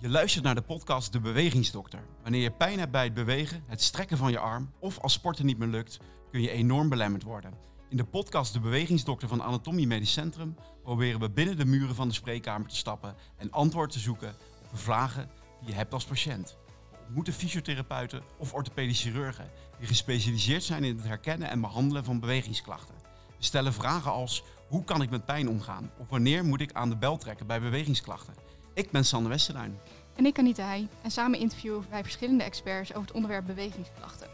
Je luistert naar de podcast De Bewegingsdokter. Wanneer je pijn hebt bij het bewegen, het strekken van je arm of als sporten niet meer lukt, kun je enorm belemmerd worden. In de podcast De Bewegingsdokter van Anatomie Medisch Centrum proberen we binnen de muren van de spreekkamer te stappen en antwoord te zoeken op de vragen die je hebt als patiënt. We ontmoeten fysiotherapeuten of orthopedische chirurgen die gespecialiseerd zijn in het herkennen en behandelen van bewegingsklachten. We stellen vragen als hoe kan ik met pijn omgaan of wanneer moet ik aan de bel trekken bij bewegingsklachten. Ik ben Sanne Westerduin. En ik Anita Heij. En samen interviewen wij verschillende experts over het onderwerp bewegingsklachten.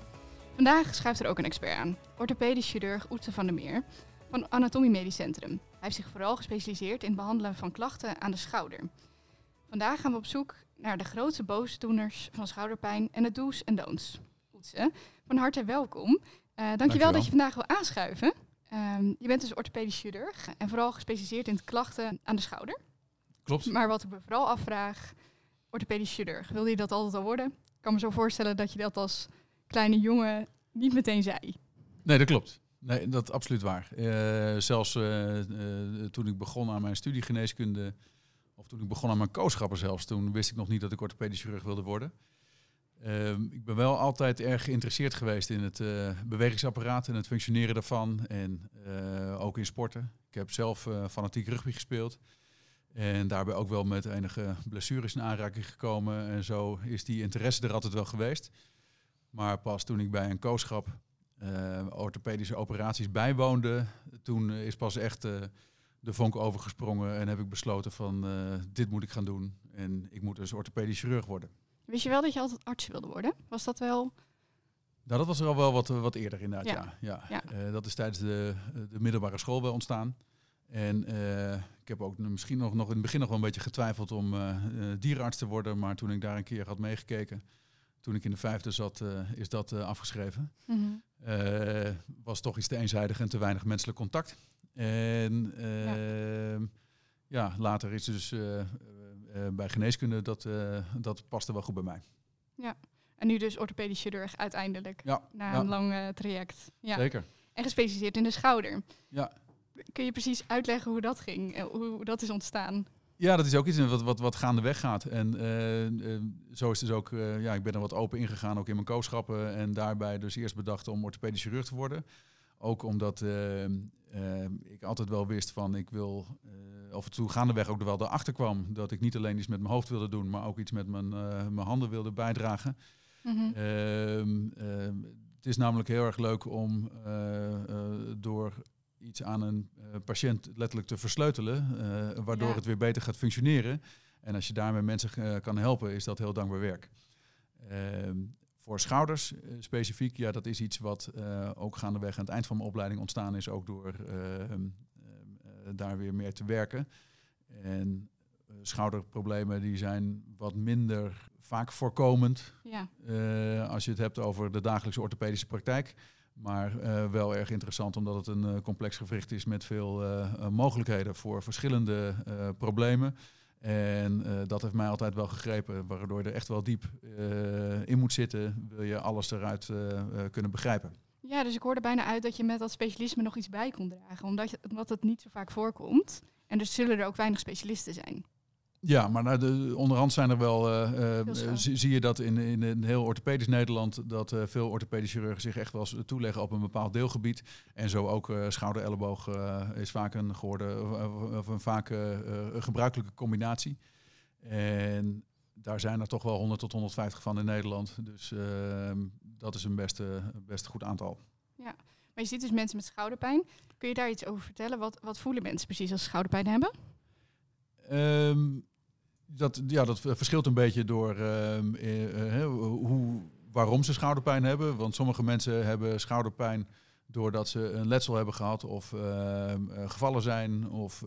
Vandaag schuift er ook een expert aan. Orthopedisch chirurg Oetse van der Meer van Anatomie Medisch Centrum. Hij heeft zich vooral gespecialiseerd in het behandelen van klachten aan de schouder. Vandaag gaan we op zoek naar de grootste boosdoeners van schouderpijn en de do's en don'ts. Oetse, van harte welkom. Uh, dankjewel, dankjewel dat je vandaag wil aanschuiven. Um, je bent dus orthopedisch chirurg en vooral gespecialiseerd in klachten aan de schouder. Klopt. Maar wat ik me vooral afvraag, orthopedisch chirurg, wilde je dat altijd al worden? Ik kan me zo voorstellen dat je dat als kleine jongen niet meteen zei. Nee, dat klopt. Nee, dat is absoluut waar. Uh, zelfs uh, uh, toen ik begon aan mijn studie geneeskunde, of toen ik begon aan mijn kooschappen zelfs, toen wist ik nog niet dat ik orthopedisch chirurg wilde worden. Ehm, ik ben wel altijd erg geïnteresseerd geweest in het bewegingsapparaat en het functioneren daarvan. En ook in sporten. Ik heb zelf fanatiek rugby gespeeld. En daarbij ook wel met enige blessures in aanraking gekomen. En zo is die interesse er altijd wel geweest. Maar pas toen ik bij een kooschap uh, orthopedische operaties bijwoonde, toen is pas echt uh, de vonk overgesprongen en heb ik besloten van uh, dit moet ik gaan doen. En ik moet dus orthopedisch chirurg worden. Wist je wel dat je altijd arts wilde worden? Was dat wel... Nou, dat was er al wel wat, wat eerder inderdaad, ja. ja. ja. ja. dat is tijdens de, de middelbare school wel ontstaan. En uh, ik heb ook misschien nog, nog in het begin nog wel een beetje getwijfeld om uh, dierenarts te worden. Maar toen ik daar een keer had meegekeken, toen ik in de vijfde zat, is dat afgeschreven. Mm -hmm. was toch iets te eenzijdig en te weinig menselijk contact. En ja. Ehm, ja. later is dus bij geneeskunde, dat, dat paste wel goed bij mij. Ja, en nu dus orthopedisch chirurg uiteindelijk. Ja. Na ja. een lang traject. Ja. Zeker. En gespecialiseerd in de schouder. Ja. Kun je precies uitleggen hoe dat ging, en hoe dat is ontstaan? Ja, dat is ook iets wat, wat, wat gaandeweg gaat. En uh, uh, zo is dus ook, uh, ja, ik ben er wat open ingegaan, ook in mijn kooschappen. En daarbij dus eerst bedacht om orthopedisch chirurg te worden. Ook omdat ik altijd wel wist van, ik wil, of het toe gaandeweg ook er wel erachter kwam, dat ik niet alleen iets met mijn hoofd wilde doen, maar ook iets met mijn, mijn handen wilde bijdragen. Mm -hmm. het is namelijk heel erg leuk om door iets aan een uh, patiënt letterlijk te versleutelen, uh, waardoor ja. het weer beter gaat functioneren. En als je daarmee mensen uh, kan helpen, is dat heel dankbaar werk. Ehm, voor schouders specifiek, ja, dat is iets wat ook gaandeweg aan het eind van mijn opleiding ontstaan is, ook door ehm, daar weer meer te werken. En schouderproblemen die zijn wat minder vaak voorkomend ja. als je het hebt over de dagelijkse orthopedische praktijk. Maar uh, wel erg interessant omdat het een uh, complex gewricht is met veel uh, mogelijkheden voor verschillende problemen. En dat heeft mij altijd wel gegrepen, waardoor je er echt wel diep in moet zitten, wil je alles eruit kunnen begrijpen. Ja, dus ik hoorde bijna uit dat je met dat specialisme nog iets bij kon dragen, omdat, je, omdat het niet zo vaak voorkomt. En dus zullen er ook weinig specialisten zijn. Ja, maar nou, de, onderhand zijn er wel, uh, uh, zie je dat in, in, in heel orthopedisch Nederland, dat uh, veel orthopedische chirurgen zich echt wel eens toeleggen op een bepaald deelgebied. En zo ook schouder-elleboog is vaak een geworden, of een vaak gebruikelijke combinatie. En daar zijn er toch wel 100 tot 150 van in Nederland. Dus ehm, dat is een best, best goed aantal. Ja, maar je ziet dus mensen met schouderpijn. Kun je daar iets over vertellen? Wat, wat voelen mensen precies als ze schouderpijn hebben? Um, dat, ja, dat verschilt een beetje door uh, uh, hoe, waarom ze schouderpijn hebben. Want sommige mensen hebben schouderpijn doordat ze een letsel hebben gehad of ehm, gevallen zijn of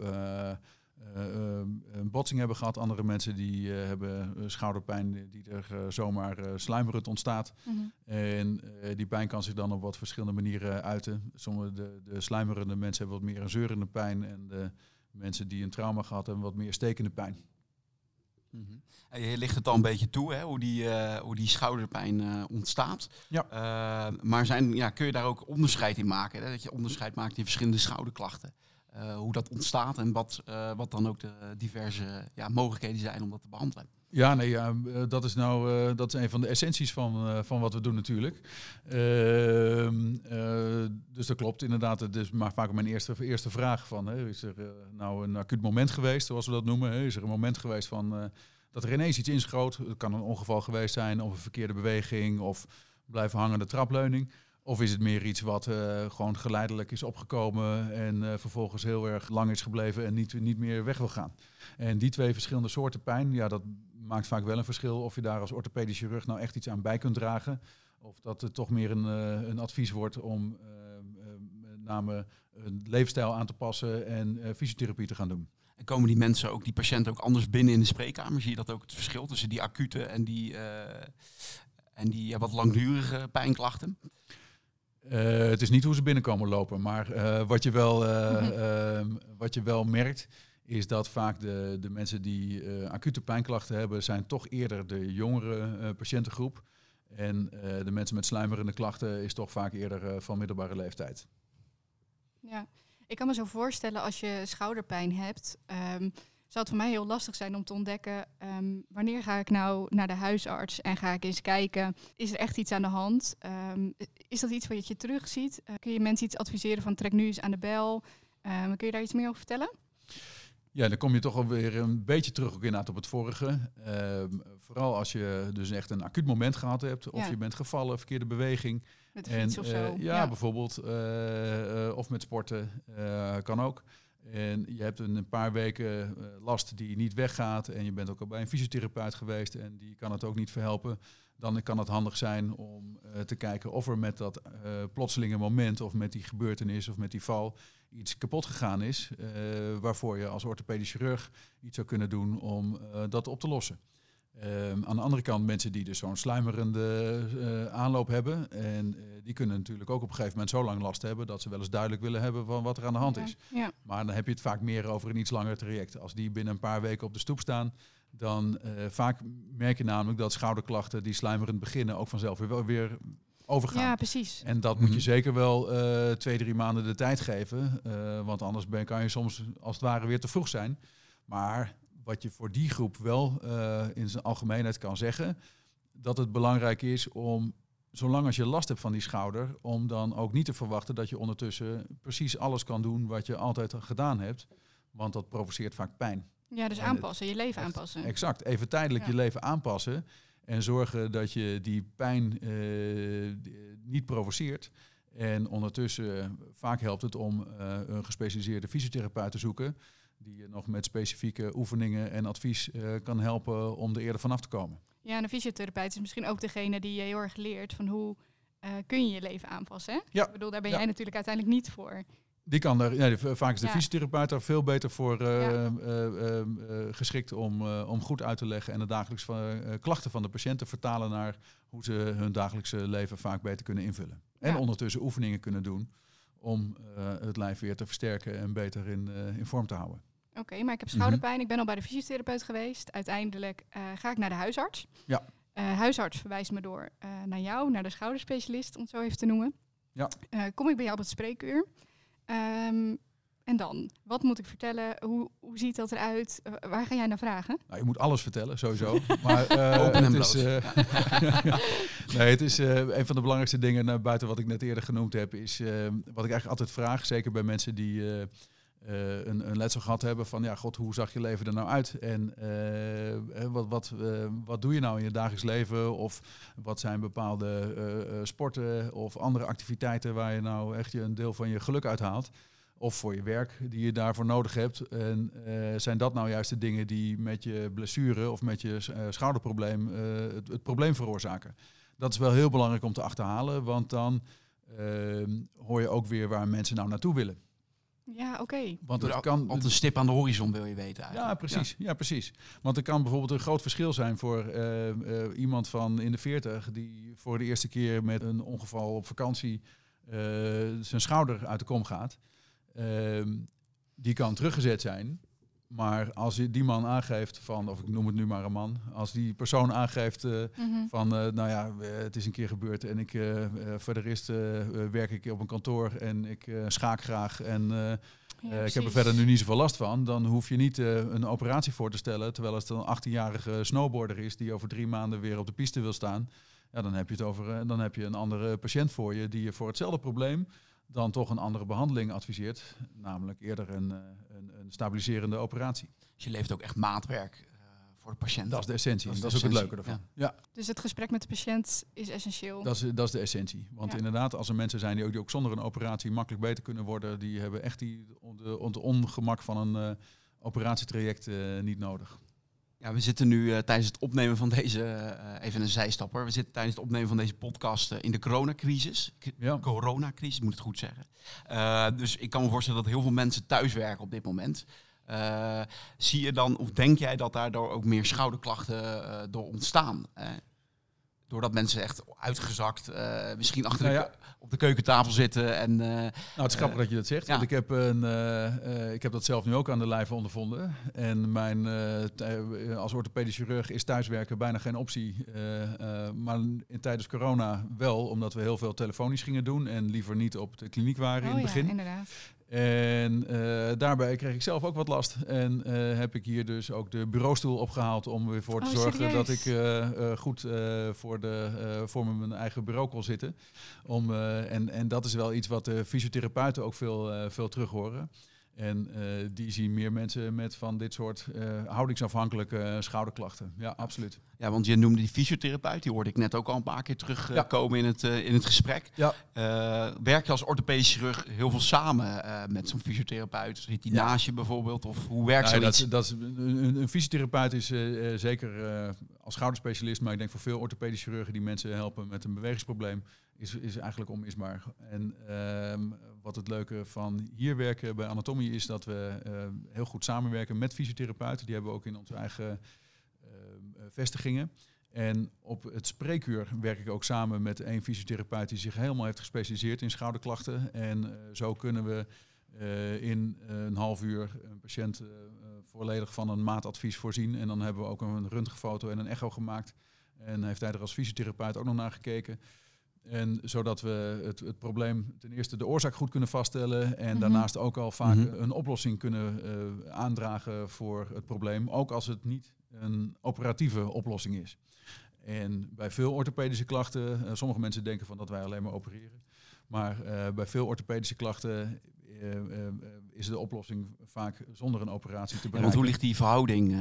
een botsing hebben gehad. Andere mensen die hebben schouderpijn die er zomaar sluimerend ontstaat. Mm -hmm. En die pijn kan zich dan op wat verschillende manieren uiten. Sommige de, de sluimerende mensen hebben wat meer een zeurende pijn en de mensen die een trauma gehad hebben wat meer stekende pijn. Mm -hmm. Je ligt het al een beetje toe, hè, hoe, die, uh, hoe die schouderpijn uh, ontstaat. Ja. Uh, maar zijn, ja, kun je daar ook onderscheid in maken? Hè? Dat je onderscheid maakt in verschillende schouderklachten. eh, hoe dat ontstaat en wat, eh, wat dan ook de diverse ja, mogelijkheden zijn om dat te behandelen. Ja, nee, ja, eh, dat is nou uh, dat is een van de essenties van, uh, van wat we doen natuurlijk. Ehm, dus dat klopt inderdaad. Het is maar vaak mijn eerste, eerste vraag van, hè, is er nou een acuut moment geweest, zoals we dat noemen? Hè? Is er een moment geweest van dat er ineens iets inschoot? Het kan een ongeval geweest zijn of een verkeerde beweging of blijven hangende trapleuning. Of is het meer iets wat gewoon geleidelijk is opgekomen en vervolgens heel erg lang is gebleven en niet, niet meer weg wil gaan? En die twee verschillende soorten pijn, ja, dat maakt vaak wel een verschil of je daar als orthopedische chirurg nou echt iets aan bij kunt dragen. Of dat het toch meer een, uh, een advies wordt om met name een levensstijl aan te passen en fysiotherapie te gaan doen. En komen die mensen ook, die patiënten ook anders binnen in de spreekkamer? Zie je dat ook het verschil tussen die acute en die, en die ja, wat langdurige pijnklachten? Uh, het is niet hoe ze binnenkomen lopen, maar uh, wat, je wel, uh, uh, wat je wel merkt, is dat vaak de, de mensen die acute pijnklachten hebben, zijn toch eerder de jongere patiëntengroep. En de mensen met sluimerende klachten is toch vaak eerder van middelbare leeftijd. Ja, ik kan me zo voorstellen als je schouderpijn hebt. Um, zou het voor mij heel lastig zijn om te ontdekken um, wanneer ga ik nou naar de huisarts en ga ik eens kijken, is er echt iets aan de hand? Um, is dat iets wat je terugziet? Kun je mensen iets adviseren van trek nu eens aan de bel? Kun je daar iets meer over vertellen? Ja, dan kom je toch alweer een beetje terug ook inderdaad op het vorige. vooral als je dus echt een acuut moment gehad hebt, of ja. je bent gevallen, verkeerde beweging. Met de fiets en, of zo. Uh, ja, ja, bijvoorbeeld. Uh, of met sporten, kan ook. En je hebt een paar weken last die niet weggaat. En je bent ook al bij een fysiotherapeut geweest en die kan het ook niet verhelpen. Dan kan het handig zijn om uh, te kijken of er met dat uh, plotselinge moment of met die gebeurtenis of met die val iets kapot gegaan is. waarvoor je als orthopedisch chirurg iets zou kunnen doen om dat op te lossen. Um, aan de andere kant mensen die dus zo'n sluimerende uh, aanloop hebben. En uh, die kunnen natuurlijk ook op een gegeven moment zo lang last hebben dat ze wel eens duidelijk willen hebben van wat er aan de hand is. Ja, ja. Maar dan heb je het vaak meer over een iets langer traject. Als die binnen een paar weken op de stoep staan, dan uh, vaak merk je namelijk dat schouderklachten die sluimerend beginnen ook vanzelf weer, weer overgaan. Ja, precies. En dat moet je zeker wel twee, drie maanden de tijd geven. want anders ben, kan je soms als het ware weer te vroeg zijn. Maar wat je voor die groep wel uh, in zijn algemeenheid kan zeggen, dat het belangrijk is om, zolang als je last hebt van die schouder, om dan ook niet te verwachten dat je ondertussen precies alles kan doen wat je altijd gedaan hebt. Want dat provoceert vaak pijn. Ja, dus aanpassen, je leven aanpassen. Exact, even tijdelijk ja. je leven aanpassen en zorgen dat je die pijn uh, niet provoceert. En ondertussen, vaak helpt het om uh, een gespecialiseerde fysiotherapeut te zoeken die je nog met specifieke oefeningen en advies uh, kan helpen om er eerder vanaf te komen. Ja, en een fysiotherapeut is misschien ook degene die je heel erg leert van hoe uh, kun je je leven aanpassen. Hè? Ja. Ik bedoel, daar ben ja. jij natuurlijk uiteindelijk niet voor. Die kan daar, ja, vaak is de Ja. fysiotherapeut daar veel beter voor uh, uh, geschikt om, om goed uit te leggen en de dagelijkse klachten van de patiënt te vertalen naar hoe ze hun dagelijkse leven vaak beter kunnen invullen. En ondertussen oefeningen kunnen doen om het lijf weer te versterken en beter in, in vorm te houden. Oké, maar ik heb Mhm. schouderpijn. Ik ben al bij de fysiotherapeut geweest. Uiteindelijk eh, ga ik naar de huisarts. Ja. Eh, huisarts verwijst me door eh, naar jou, naar de schouderspecialist, om het zo even te noemen. Ja. Eh, kom ik bij jou op het spreekuur. Ehm, en dan, wat moet ik vertellen? Hoe, hoe ziet dat eruit? Waar ga jij naar vragen? Nou, je moet alles vertellen, sowieso. Maar eh, Open en is, eh, nee, het is eh, een van de belangrijkste dingen, naar buiten wat ik net eerder genoemd heb, is wat ik eigenlijk altijd vraag, zeker bij mensen die eh, een, een letsel gehad hebben, van ja, god, hoe zag je leven er nou uit? En eh, eh, wat, wat, wat doe je nou in je dagelijks leven? Of wat zijn bepaalde sporten of andere activiteiten waar je nou echt een deel van je geluk uithaalt? Of voor je werk die je daarvoor nodig hebt. En zijn dat nou juist de dingen die met je blessure of met je schouderprobleem het, het probleem veroorzaken? Dat is wel heel belangrijk om te achterhalen, want dan ehm, hoor je ook weer waar mensen nou naartoe willen. Ja, oké. Want het kan. Op de stip aan de horizon wil je weten Ja, eigenlijk. precies. Ja. precies. Want er kan bijvoorbeeld een groot verschil zijn voor eh, eh, iemand van in de 40 die voor de eerste keer met een ongeval op vakantie eh, zijn schouder uit de kom gaat. Ehm, die kan teruggezet zijn. Maar als je die man aangeeft van, of ik noem het nu maar een man, als die persoon aangeeft eh, Mhm. van, eh, nou ja, eh, het is een keer gebeurd en ik, eh, voor de rest werk ik op een kantoor en ik schaak graag en Ja, ik heb er verder nu niet zoveel last van. Dan hoef je niet een operatie voor te stellen. Terwijl het een 18-jarige snowboarder is die over drie maanden weer op de piste wil staan. Ja, dan heb je het over. dan heb je een andere patiënt voor je die je voor hetzelfde probleem dan toch een andere behandeling adviseert. Namelijk eerder een, eh, een, een stabiliserende operatie. Dus je levert ook echt maatwerk eh, voor de patiënt. Dat is de essentie. Dat is Dat is, ook het leuke ervan. Ja, Dus het gesprek met de patiënt is essentieel. dat, is, dat is de essentie. Want Ja. inderdaad, als er mensen zijn die ook, die ook zonder een operatie makkelijk beter kunnen worden, die hebben echt die, de, de ongemak van een eh, operatietraject eh, niet nodig. Ja, we zitten nu eh, tijdens het opnemen van deze, eh, even een zijstapper. We zitten tijdens het opnemen van deze podcast eh, in de coronacrisis. Ja. Coronacrisis, ik moet het goed zeggen. Dus ik kan me voorstellen dat heel veel mensen thuiswerken op dit moment. Zie je dan, of denk jij dat daardoor ook meer schouderklachten door ontstaan? Eh, doordat mensen echt uitgezakt, eh, misschien achter Nou de, ja. op de keukentafel zitten en... eh, Nou, het is grappig dat je dat zegt. ja. Want ik heb, een, eh, eh, ik heb dat zelf nu ook aan de lijve ondervonden. En mijn, eh, eh, als orthopedisch chirurg is thuiswerken bijna geen optie. Eh, eh, maar in tijdens corona wel, omdat we heel veel telefonisch gingen doen. En liever niet op de kliniek waren in oh het begin. ja, inderdaad. En eh, daarbij kreeg ik zelf ook wat last. En eh, heb ik hier dus ook de bureaustoel opgehaald om er weer voor te Oh, zorgen serieus? dat ik eh, goed voor, de, voor mijn eigen bureau kon zitten. Om, en, en dat is wel iets wat de fysiotherapeuten ook veel, veel terug horen. En eh, die zien meer mensen met van dit soort eh, houdingsafhankelijke schouderklachten. Ja, absoluut. Ja, want je noemde die fysiotherapeut, die hoorde ik net ook al een paar keer terugkomen in, het, eh, in het gesprek. Ja. Eh, werk je als orthopedisch chirurg heel veel samen eh, met zo'n fysiotherapeut? Zit die Ja. naast je bijvoorbeeld? Of hoe werkt Ja, dat, zoiets? dat is, een, een- fysiotherapeut is eh, eh, zeker eh, als schouderspecialist, maar ik denk voor veel orthopedisch chirurgen die mensen helpen met een bewegingsprobleem, is, is eigenlijk onmisbaar. En ehm, wat het leuke van hier werken bij anatomie is dat we eh, heel goed samenwerken met fysiotherapeuten. Die hebben we ook in onze eigen ehm, eh, vestigingen. En op het spreekuur werk ik ook samen met één fysiotherapeut die zich helemaal heeft gespecialiseerd in schouderklachten. En eh, zo kunnen we in een half uur een patiënt volledig van een maatadvies voorzien. En dan hebben we ook een röntgenfoto en een echo gemaakt. En heeft hij er als fysiotherapeut ook nog naar gekeken. En zodat we het, het probleem ten eerste de oorzaak goed kunnen vaststellen. En Mhm. daarnaast ook al vaak Mhm. een oplossing kunnen eh, aandragen voor het probleem. Ook als het niet een operatieve oplossing is. En bij veel orthopedische klachten, eh, sommige mensen denken van dat wij alleen maar opereren. Maar eh, bij veel orthopedische klachten eh, eh, eh, is de oplossing vaak zonder een operatie te Ja, bereiken. want hoe ligt die verhouding?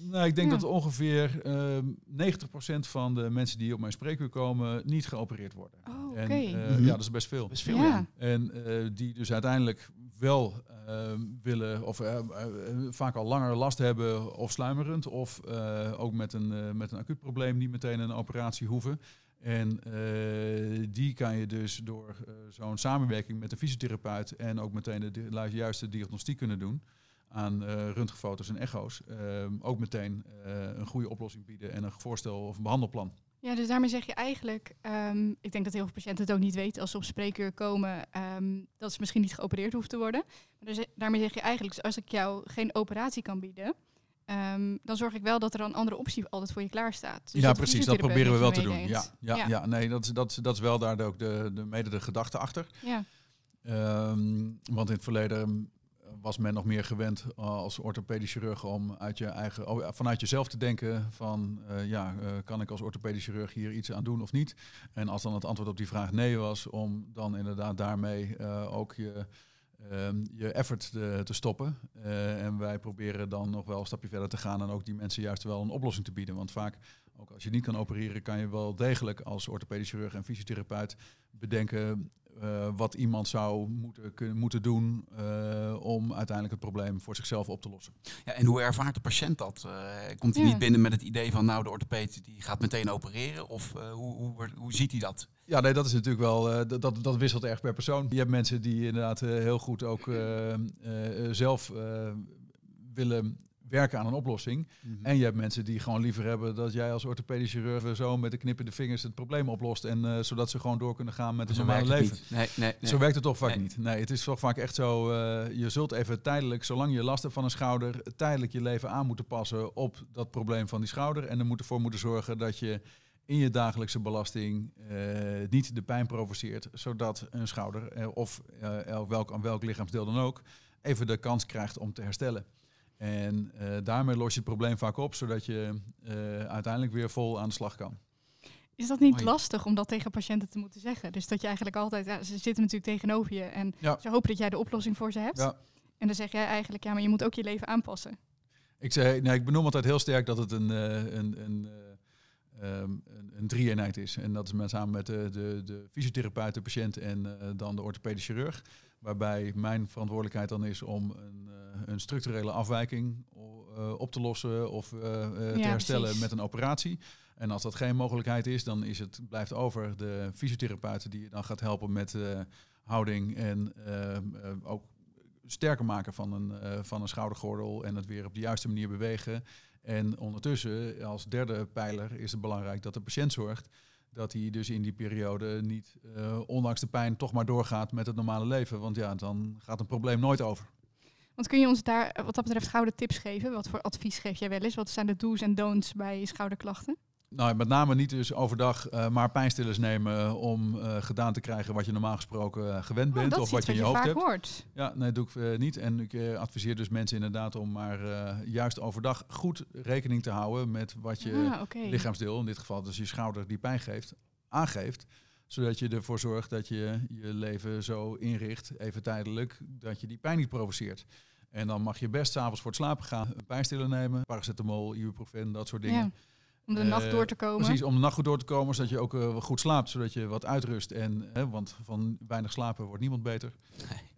Nou, ik denk Ja. dat ongeveer ehm 90% van de mensen die op mijn spreekuur komen niet geopereerd worden. Oh, oké. En eh, Mhm. ja, dat is best veel. Best veel, Ja. En eh, die dus uiteindelijk wel ehm, willen, of eh, vaak al langer last hebben, of sluimerend, of eh, ook met een, eh, met een acuut probleem niet meteen een operatie hoeven. En eh, die kan je dus door zo'n samenwerking met de fysiotherapeut en ook meteen de, juiste diagnostiek kunnen doen aan eh röntgenfoto's en echo's, ehm, ook meteen eh, een goede oplossing bieden en een voorstel of een behandelplan. Ja, dus daarmee zeg je eigenlijk, ehm, ik denk dat heel veel patiënten het ook niet weten als ze op spreekuur komen, ehm, dat ze misschien niet geopereerd hoeven te worden. Maar dus- daarmee zeg je eigenlijk, als ik jou geen operatie kan bieden, dan zorg ik wel dat er een andere optie altijd voor je klaar staat. Dus ja, dat precies. Dat proberen we wel te doen. Ja, ja, ja. nee, dat, is- dat, dat is wel daar ook de, de, mede de gedachte achter. ja. Want in het verleden was men nog meer gewend uh, als orthopedisch chirurg om uit je eigen, oh, vanuit jezelf te denken van uh, ja, uh, kan ik als orthopedisch chirurg hier iets aan doen of niet? En als dan het antwoord op die vraag nee was, om dan inderdaad daarmee ook je, um, je effort te, te stoppen. En wij proberen dan nog wel een stapje verder te gaan en ook die mensen juist wel een oplossing te bieden. Want vaak, ook als je niet kan opereren, kan je wel degelijk als orthopedisch chirurg en fysiotherapeut bedenken uh, wat iemand zou moeten, kunnen, moeten doen uh, om uiteindelijk het probleem voor zichzelf op te lossen. Ja, en hoe ervaart de patiënt dat? Uh, komt hij Ja. niet binnen met het idee van nou de orthopeed die gaat meteen opereren? Of uh, hoe, hoe, hoe ziet hij dat? Ja, nee, dat is natuurlijk wel, uh, dat, dat, dat wisselt erg per persoon. Je hebt mensen die inderdaad uh, heel goed ook uh, zelf willen werken aan een oplossing. Mm-hmm. En je hebt mensen die gewoon liever hebben dat jij als orthopedisch chirurg zo met de knippende vingers het probleem oplost. En uh, zodat ze gewoon door kunnen gaan met hun normale leven. Nee, nee, nee. Zo werkt het toch vaak Nee. niet. Nee, het is toch vaak echt zo. Uh, je zult even tijdelijk, zolang je last hebt van een schouder, tijdelijk je leven aan moeten passen op dat probleem van die schouder. En er moet ervoor moeten zorgen dat je in je dagelijkse belasting eh, niet de pijn provoceert, zodat een schouder eh, of eh, welk, aan welk lichaamsdeel dan ook even de kans krijgt om te herstellen. En eh, daarmee los je het probleem vaak op, zodat je eh, uiteindelijk weer vol aan de slag kan. Is dat niet Mooi. lastig om dat tegen patiënten te moeten zeggen? Dus dat je eigenlijk altijd, ja, ze zitten natuurlijk tegenover je en Ja. ze hopen dat jij de oplossing voor ze hebt. Ja. En dan zeg jij eigenlijk, ja, maar je moet ook je leven aanpassen. Ik, zei, nee, ik benoem altijd heel sterk dat het een, eh, een, een, eh, ehm, een, een drie-eenheid is. En dat is met, samen met de, de, de fysiotherapeut, de patiënt en eh, dan de orthopedisch chirurg. Waarbij mijn verantwoordelijkheid dan is om een, eh, een structurele afwijking eh, op te lossen of eh, te Ja, herstellen precies. met een operatie. En als dat geen mogelijkheid is, dan is het, blijft over de fysiotherapeut die je dan gaat helpen met houding en ook sterker maken van een, van een schoudergordel en het weer op de juiste manier bewegen. En ondertussen, als derde pijler, is het belangrijk dat de patiënt zorgt dat hij dus in die periode niet, eh, ondanks de pijn, toch maar doorgaat met het normale leven. Want ja, dan gaat een probleem nooit over. Want kun je ons daar wat dat betreft gouden tips geven? Wat voor advies geef jij wel eens? Wat zijn de do's en don'ts bij schouderklachten? Nou, met name niet dus overdag eh, maar pijnstillers nemen om eh, gedaan te krijgen wat je normaal gesproken eh, gewend Oh, bent of wat je in je hoofd hebt. hoort. Ja, nee, doe ik eh, niet. En ik eh, adviseer dus mensen inderdaad om maar eh, juist overdag goed rekening te houden met wat je ah, lichaamsdeel, in dit geval dus je schouder die pijn geeft, aangeeft. Zodat je ervoor zorgt dat je je leven zo inricht, even tijdelijk, dat je die pijn niet provoceert. En dan mag je best s'avonds voor het slapen gaan, een pijnstiller nemen, paracetamol, ibuprofen, dat soort dingen. Ja, om de Eh, nacht door te komen. Precies, om de nacht goed door te komen, zodat je ook eh, goed slaapt, zodat je wat uitrust. En, hè, want van weinig slapen wordt niemand beter.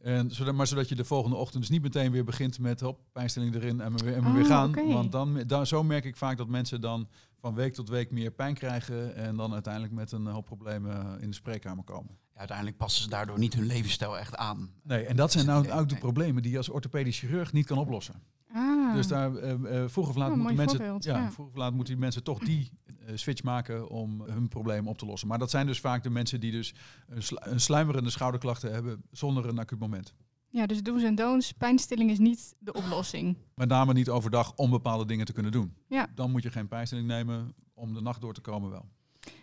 En, zodat, maar zodat je de volgende ochtend dus niet meteen weer begint met hop, pijnstilling erin en, we weer, en we weer gaan. Want dan, dan, zo merk ik vaak dat mensen dan van week tot week meer pijn krijgen en dan uiteindelijk met een hoop problemen in de spreekkamer komen. Ja, uiteindelijk passen ze daardoor niet hun levensstijl echt aan. Nee, en dat zijn nou Nee, ook de problemen die je als orthopedisch chirurg niet kan oplossen. Ah. Dus daar, eh, vroeg of laat Oh, moeten mensen, ja, ja. vroeg of laat moeten die mensen toch die eh, switch maken om hun probleem op te lossen. Maar dat zijn dus vaak de mensen die dus een, slu- een sluimerende schouderklachten hebben zonder een acuut moment. Ja, dus do's en don'ts. Pijnstilling is niet de oplossing. Met name niet overdag om bepaalde dingen te kunnen doen. Ja. Dan moet je geen pijnstilling nemen om de nacht door te komen wel.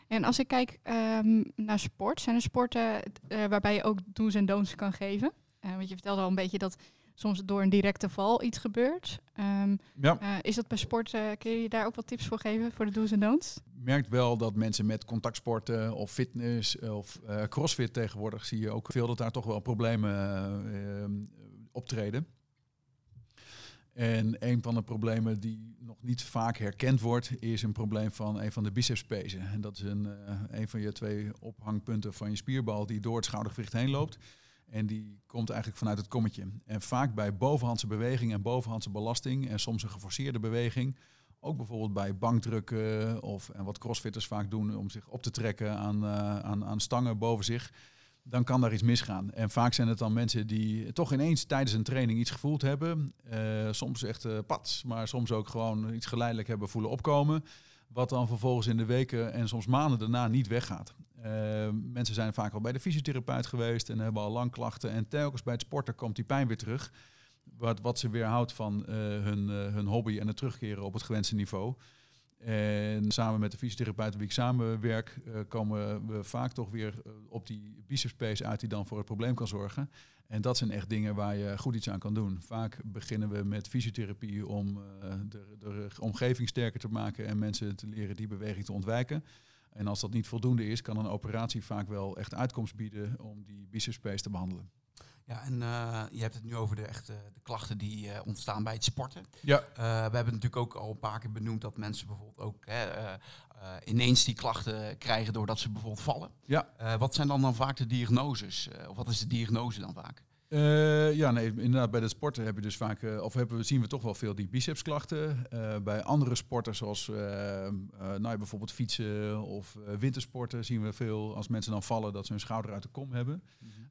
En als ik kijk ehm, naar sport, zijn er sporten waarbij je ook do's en don'ts kan geven? Want je vertelde al een beetje dat soms door een directe val iets gebeurt. Ehm, Ja, eh, is dat bij sport, eh, kun je daar ook wat tips voor geven voor de do's en don'ts? merkt wel dat mensen met contactsporten of fitness of eh, crossfit tegenwoordig zie je ook veel dat daar toch wel problemen eh, eh, optreden. En een van de problemen die nog niet vaak herkend wordt, is een probleem van een van de bicepspezen. En dat is een, een van je twee ophangpunten van je spierbal die door het schoudergewricht heen loopt. En die komt eigenlijk vanuit het kommetje. En vaak bij bovenhandse beweging en bovenhandse belasting en soms een geforceerde beweging, ook bijvoorbeeld bij bankdrukken of en wat crossfitters vaak doen om zich op te trekken aan, eh, aan, aan stangen boven zich. Dan kan daar iets misgaan. En vaak zijn het dan mensen die toch ineens tijdens een training iets gevoeld hebben. Eh, soms echt eh pats, maar soms ook gewoon iets geleidelijk hebben voelen opkomen. Wat dan vervolgens in de weken en soms maanden daarna niet weggaat. Eh, mensen zijn vaak al bij de fysiotherapeut geweest en hebben al lang klachten. En telkens bij het sporten komt die pijn weer terug. Wat, wat ze weerhoudt van eh, hun, eh, hun hobby en het terugkeren op het gewenste niveau. En samen met de fysiotherapeut wie ik samenwerk, eh, komen we vaak toch weer eh, op die bicepspace uit die dan voor het probleem kan zorgen. En dat zijn echt dingen waar je goed iets aan kan doen. Vaak beginnen we met fysiotherapie om eh, de, de omgeving sterker te maken en mensen te leren die beweging te ontwijken. En als dat niet voldoende is, kan een operatie vaak wel echt uitkomst bieden om die bicepspace te behandelen. Ja, en eh, je hebt het nu over de, echte, de klachten die eh, ontstaan bij het sporten. Ja. Eh, we hebben natuurlijk ook al een paar keer benoemd dat mensen bijvoorbeeld ook hè, ineens die klachten krijgen doordat ze bijvoorbeeld vallen. Ja. Wat zijn dan, dan vaak de diagnoses? Of wat is de diagnose dan vaak? Eh, ja, nee, inderdaad, bij de sporten heb je dus vaak, eh, of hebben, we- zien we toch wel veel die bicepsklachten. Eh, bij andere sporten, zoals nou, ja, bijvoorbeeld fietsen of eh, wintersporten, zien we veel als mensen dan vallen dat ze hun schouder uit de kom hebben.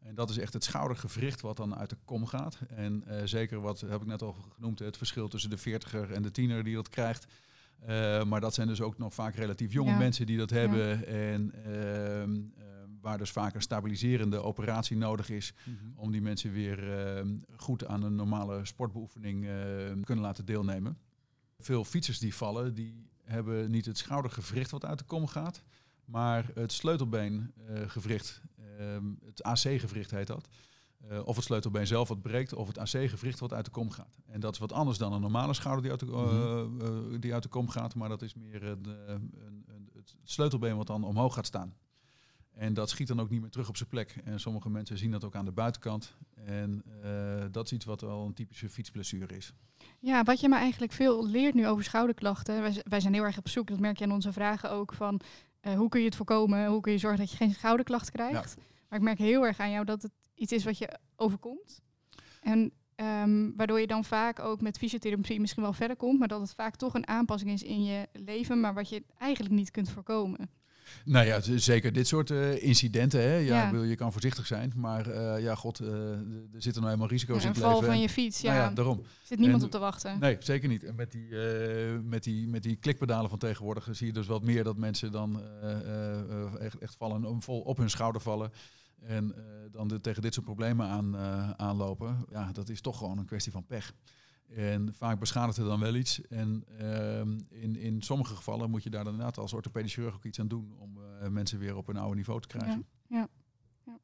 En dat is echt het schoudergewricht wat dan uit de kom gaat. En eh, zeker wat heb ik net al genoemd, het verschil tussen de veertiger en de tiener die dat krijgt. Eh, maar dat zijn dus ook nog vaak relatief jonge Ja. mensen die dat hebben. En ehm, eh, waar dus vaak een stabiliserende operatie nodig is om die mensen weer ehm, goed aan een normale sportbeoefening ehm, kunnen laten deelnemen. Veel fietsers die vallen, die hebben niet het schoudergewricht wat uit de kom gaat, maar het sleutelbeengewricht, ehm, het AC-gewricht heet dat. Eh, of het sleutelbeen zelf wat breekt, of het AC-gewricht wat uit de kom gaat. En dat is wat anders dan een normale schouder die uit de, eh, eh, die uit de kom gaat, maar dat is meer een, een, een, het sleutelbeen wat dan omhoog gaat staan. En dat schiet dan ook niet meer terug op zijn plek. En sommige mensen zien dat ook aan de buitenkant. En dat is iets wat wel een typische fietsblessure is. Ja, wat je me eigenlijk veel leert nu over schouderklachten. Wij, wij zijn heel erg op zoek, dat merk je aan onze vragen ook, van hoe kun je het voorkomen? Hoe kun je zorgen dat je geen schouderklacht krijgt? Maar ik merk heel erg aan jou dat het iets is wat je overkomt. En ehm, waardoor je dan vaak ook met fysiotherapie misschien wel verder komt, maar dat het vaak toch een aanpassing is in je leven, maar wat je eigenlijk niet kunt voorkomen. Nou ja, zeker dit soort uh, incidenten. Hè. Ja, ja. je kan voorzichtig zijn, maar uh, ja, god, uh, er zitten nou helemaal risico's ja, in het leven. Een val van je fiets, ja. Nou ja daarom. Zit niemand op te wachten. Nee, zeker niet. En met die, met die, met die klikpedalen van tegenwoordig zie je dus wat meer dat mensen dan echt, echt vallen, vol op hun schouder vallen. En dan de, tegen dit soort problemen aan, aanlopen, ja, dat is toch gewoon een kwestie van pech. En vaak beschadigt er dan wel iets. En uh, in, in sommige gevallen moet je daar dan inderdaad als orthopedisch chirurg ook iets aan doen om uh, mensen weer op een oude niveau te krijgen. Ja. ja. ja.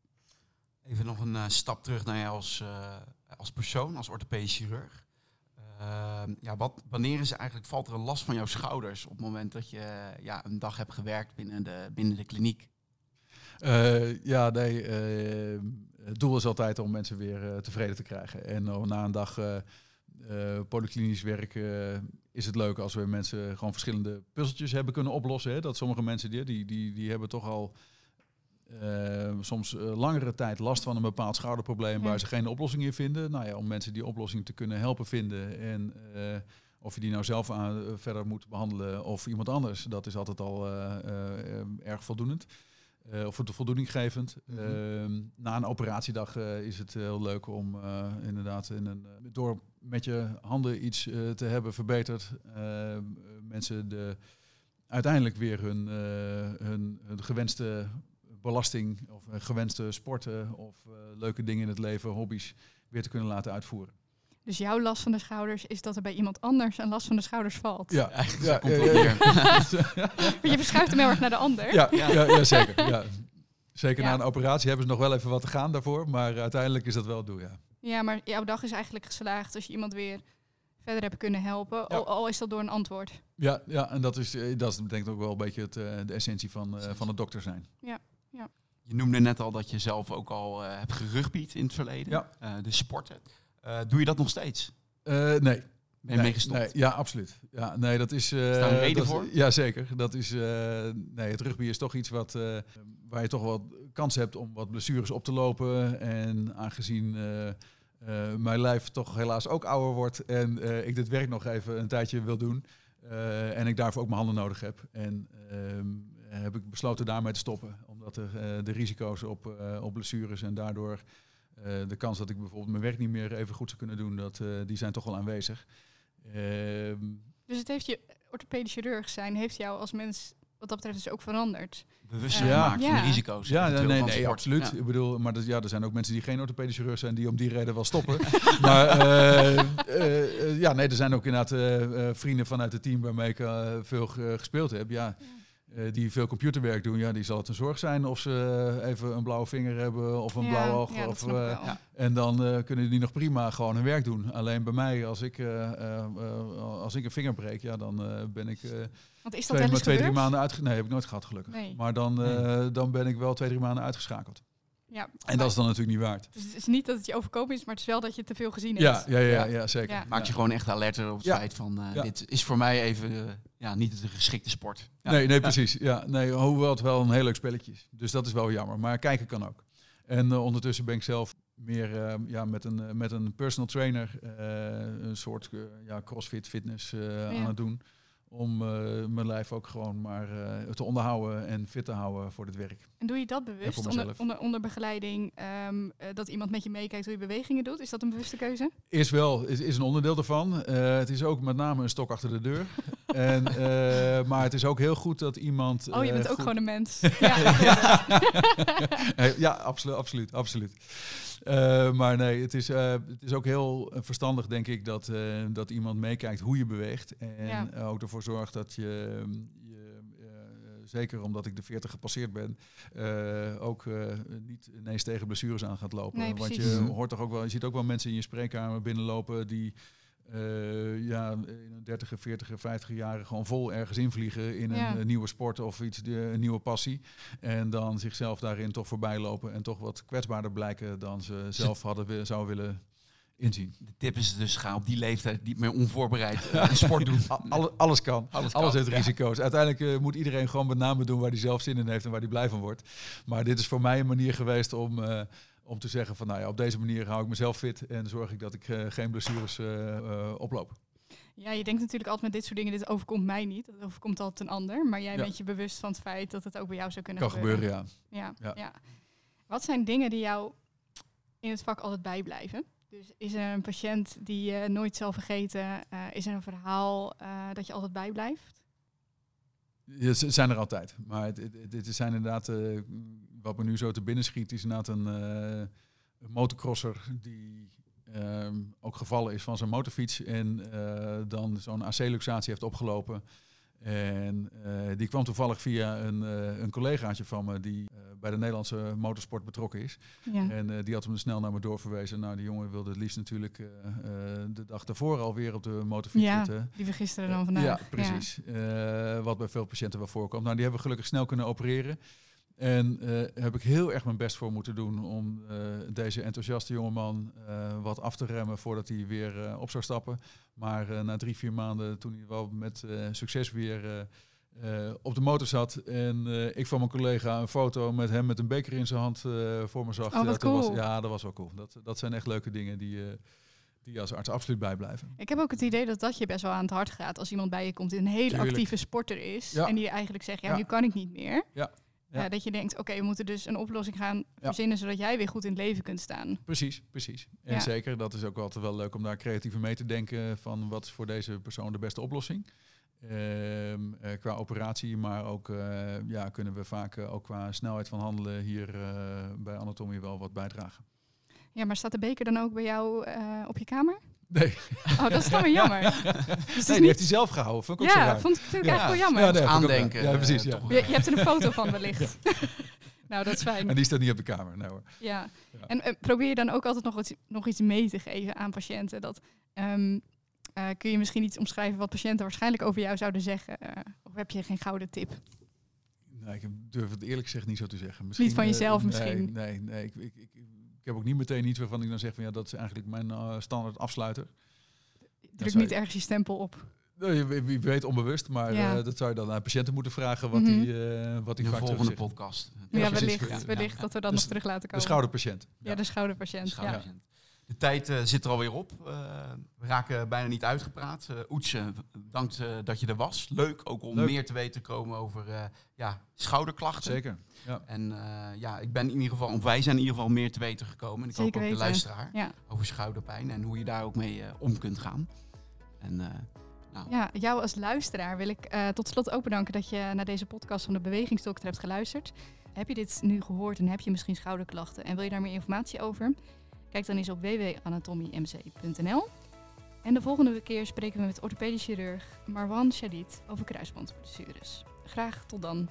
Even nog een stap terug naar jou als, als persoon, als orthopedisch chirurg. Ehm, ja, wat, wanneer is eigenlijk, valt er een last van jouw schouders op het moment dat je ja, een dag hebt gewerkt binnen de, binnen de kliniek? Uh, ja, nee. Uh, het doel is altijd om mensen weer uh, tevreden te krijgen. En na een dag polyklinisch werk is het leuk als we mensen gewoon verschillende puzzeltjes hebben kunnen oplossen. Hè. Dat sommige mensen die, die, die, die hebben toch al soms langere tijd last van een bepaald schouderprobleem ja. waar ze geen oplossing in vinden. Nou ja, om mensen die oplossing te kunnen helpen vinden en of je die nou zelf aan, verder moet behandelen of iemand anders, dat is altijd al erg voldoenend. Uh, of voldoeninggevend. Mm -hmm. na een operatiedag uh, is het heel leuk om inderdaad in een, door met je handen iets te hebben verbeterd, mensen de, uiteindelijk weer hun, hun, hun, gewenste belasting of gewenste sporten of leuke dingen in het leven, hobby's, weer te kunnen laten uitvoeren. Dus jouw last van de schouders is dat er bij iemand anders een last van de schouders valt. Ja, eigenlijk ja, ja, ja, Je verschuift hem heel erg naar de ander. Ja, ja. ja, zeker. Ja. Zeker na een operatie hebben ze nog wel even wat te gaan daarvoor, maar uiteindelijk is dat wel het doel, ja. Ja, maar jouw dag is eigenlijk geslaagd als je iemand weer verder hebt kunnen helpen, al, al, is dat door een antwoord. Ja, ja en dat is, eh, dat is denk ik ook wel een beetje het, uh, de essentie van, uh, van het dokter zijn. Ja, ja. Je noemde net al dat je zelf ook al uh, hebt gerugbied in het verleden, ja. de sporten. Uh, doe je dat nog steeds? Uh, nee. Ben je nee, mee gestopt? Nee, ja, absoluut. Ja, nee, dat is. Uh, een reden voor? Ja, zeker. Dat is. nee, het rugby is toch iets wat, waar je toch wel kans hebt om wat blessures op te lopen. En aangezien mijn lijf toch helaas ook ouder wordt en ik dit werk nog even een tijdje wil doen. en ik daarvoor ook mijn handen nodig heb. En ehm, heb ik besloten daarmee te stoppen. Omdat er de risico's op, op blessures en daardoor uh, de kans dat ik bijvoorbeeld mijn werk niet meer even goed zou kunnen doen, dat, uh, die zijn toch wel aanwezig. Uh, dus het heeft je orthopedisch chirurg zijn, heeft jou als mens wat dat betreft dus ook veranderd. Bewust gemaakt ja. van de risico's. Ja, nee, nee, nee absoluut. Ja. Ik bedoel, maar dat, ja, er zijn ook mensen die geen orthopedisch chirurg zijn die om die reden wel stoppen. maar ja, nee, er zijn ook inderdaad vrienden vanuit het team waarmee ik veel gespeeld heb. ja die veel computerwerk doen, ja, die zal het een zorg zijn of ze even een blauwe vinger hebben of een ja, blauw oog. Ja, of, uh, en dan uh, kunnen die nog prima gewoon hun werk doen. Alleen bij mij, als ik, als ik een vinger breek, ja, dan ben ik Want is dat twee, twee, drie maanden uitgeschakeld. Nee, heb ik nooit gehad, gelukkig. Nee. Maar dan, nee. dan ben ik wel twee, drie maanden uitgeschakeld. Ja, en dat is dan natuurlijk niet waard. Dus het is niet dat het je overkomen is, maar het is wel dat je te veel gezien hebt. Ja, ja, ja, ja zeker. Ja. Maakt je gewoon echt alerter op het feit van uh, dit is voor mij even uh, ja, niet de geschikte sport. Nee, nee, precies. Ja, nee, hoewel het wel een heel leuk spelletje is. Dus dat is wel jammer. Maar kijken kan ook. En uh, ondertussen ben ik zelf meer ja, met, een, met een personal trainer een soort ja, crossfit fitness aan het doen om uh, mijn lijf ook gewoon maar uh, te onderhouden en fit te houden voor het werk. En doe je dat bewust onder, onder, onder, begeleiding, um, uh, dat iemand met je meekijkt hoe je bewegingen doet? Is dat een bewuste keuze? Is wel, is, is een onderdeel ervan. het is ook met name een stok achter de deur. en, maar het is ook heel goed dat iemand... Oh, je bent ook goed... gewoon een mens. ja, ja. ja, absoluut, absoluut, absoluut. Eh, maar nee, het is, eh, het is ook heel eh, verstandig, denk ik, dat, eh, dat iemand meekijkt hoe je beweegt. En Ja. ook ervoor zorgt dat je, ehm, je eh, zeker omdat ik de 40 gepasseerd ben, eh, ook eh, niet ineens tegen blessures aan gaat lopen. Nee, Want je hoort toch ook wel, je ziet ook wel mensen in je spreekkamer binnenlopen die eh, ja, in een 30, 40, 50 jaren gewoon vol ergens invliegen in Ja. een, eh, nieuwe sport of iets, de- een nieuwe passie. En dan zichzelf daarin toch voorbij lopen en toch wat kwetsbaarder blijken dan ze zelf hadden wi- zouden willen inzien. De tip is dus ga op die leeftijd niet meer onvoorbereid een sport doen. A- alle- alles kan. Alles Alles, kan, heeft ja. risico's. Uiteindelijk moet iedereen gewoon met name doen waar hij zelf zin in heeft en waar hij blij van wordt. Maar dit is voor mij een manier geweest om, eh, om te zeggen van nou ja, op deze manier hou ik mezelf fit en zorg ik dat ik eh, geen blessures eh, oploop. Ja, je denkt natuurlijk altijd met dit soort dingen, dit overkomt mij niet. Dat overkomt altijd een ander. Maar jij Ja. bent je bewust van het feit dat het ook bij jou zou kunnen Kan gebeuren, ja. Ja, ja. Ja. Wat zijn dingen die jou in het vak altijd bijblijven? Dus is er een patiënt die je nooit zal vergeten? Is er een verhaal dat je altijd bijblijft? Ja, ze zijn er altijd. Maar het, het, het- het zijn inderdaad, wat me nu zo te binnen schiet, is inderdaad een, een motocrosser die ehm, ook gevallen is van zijn motorfiets en eh, dan zo'n AC-luxatie heeft opgelopen. En eh, die kwam toevallig via een, een collegaatje van me die bij de Nederlandse motorsport betrokken is. Ja. En die had hem snel naar me doorverwezen. Nou, die jongen wilde het liefst natuurlijk de dag daarvoor alweer op de motorfiets Ja, zitten. die we gisteren dan vandaag. Ja, precies. Wat bij veel patiënten wel voorkomt. Nou, die hebben we gelukkig snel kunnen opereren. En eh, heb ik heel erg mijn best voor moeten doen om eh, deze enthousiaste jongeman eh wat af te remmen voordat hij weer op zou stappen. Maar na drie, vier maanden, toen hij wel met succes weer op de motor zat en ik van mijn collega een foto met hem met een beker in zijn hand voor me zag. Oh, dat was, ja, dat was wel cool. Dat, dat zijn echt leuke dingen die, die je als arts absoluut bijblijven. Ik heb ook het idee dat dat je best wel aan het hart gaat als iemand bij je komt die een hele actieve sporter is. Ja. En die eigenlijk zegt, ja, Ja. nu kan ik niet meer. Ja. Ja. Dat je denkt, oké, we moeten dus een oplossing gaan verzinnen zodat jij weer goed in het leven kunt staan. Precies, precies. En zeker, dat is ook altijd wel leuk om daar creatief mee te denken van wat is voor deze persoon de beste oplossing. Eh, qua operatie, maar ook eh, ja, kunnen we vaak eh, ook qua snelheid van handelen hier bij anatomie wel wat bijdragen. Ja, maar staat de beker dan ook bij jou op je kamer? Nee, Oh, dat is dan weer jammer. Dus nee die niet- heeft hij zelf gehouden. Vond ik ook zo Ja, raar. vond ik vind ik Ja. eigenlijk wel jammer. Ja, nee, Aandenken. Ja, precies. Ja. je, je hebt er een foto van wellicht. nou, dat is fijn. En die staat niet op de kamer. Nee, hoor. Ja. Ja. En eh, probeer je dan ook altijd nog iets, nog iets mee te geven aan patiënten? Dat, ehm, eh, kun je misschien iets omschrijven wat patiënten waarschijnlijk over jou zouden zeggen? eh, of heb je geen gouden tip? Nee, ik durf het eerlijk gezegd niet zo te zeggen. Niet van jezelf nee, misschien? Nee, nee. Ik, ik, ik, ik heb ook niet meteen iets waarvan ik dan zeg van ja, dat is eigenlijk mijn eh, standaard afsluiter. Druk niet je- ergens je stempel op. Wie, wie weet onbewust, maar Ja. eh, dat zou je dan aan patiënten moeten vragen wat Mhm. die, eh, wat die de vaak volgende podcast. Ja, Ja, precies. wellicht, Ja. wellicht dat we dan Dus nog terug laten De komen. schouderpatiënt. Ja, de schouderpatiënt. Ja. Schouderpatiënt. De tijd eh, zit er alweer op. Eh, we raken bijna niet uitgepraat. Eh Oets, eh, dank eh, dat je er was. Leuk ook om Leuk. meer te weten te komen over eh, ja, schouderklachten. Zeker. Ja. En eh, ja, ik ben in ieder geval, of wij zijn in ieder geval meer te weten gekomen. En ik Zeker hoop ook weten. de luisteraar Ja. over schouderpijn en hoe je daar ook mee om kunt gaan. En eh, nou, Ja, jou als luisteraar wil ik eh, tot slot ook bedanken dat je naar deze podcast van de Bewegingsdokter hebt geluisterd. Heb je dit nu gehoord en heb je misschien schouderklachten en wil je daar meer informatie over? Kijk dan eens op www.anatomiemc.nl. En de volgende keer spreken we met orthopedisch chirurg Marwan Shadid over kruisbandblessures. Graag tot dan.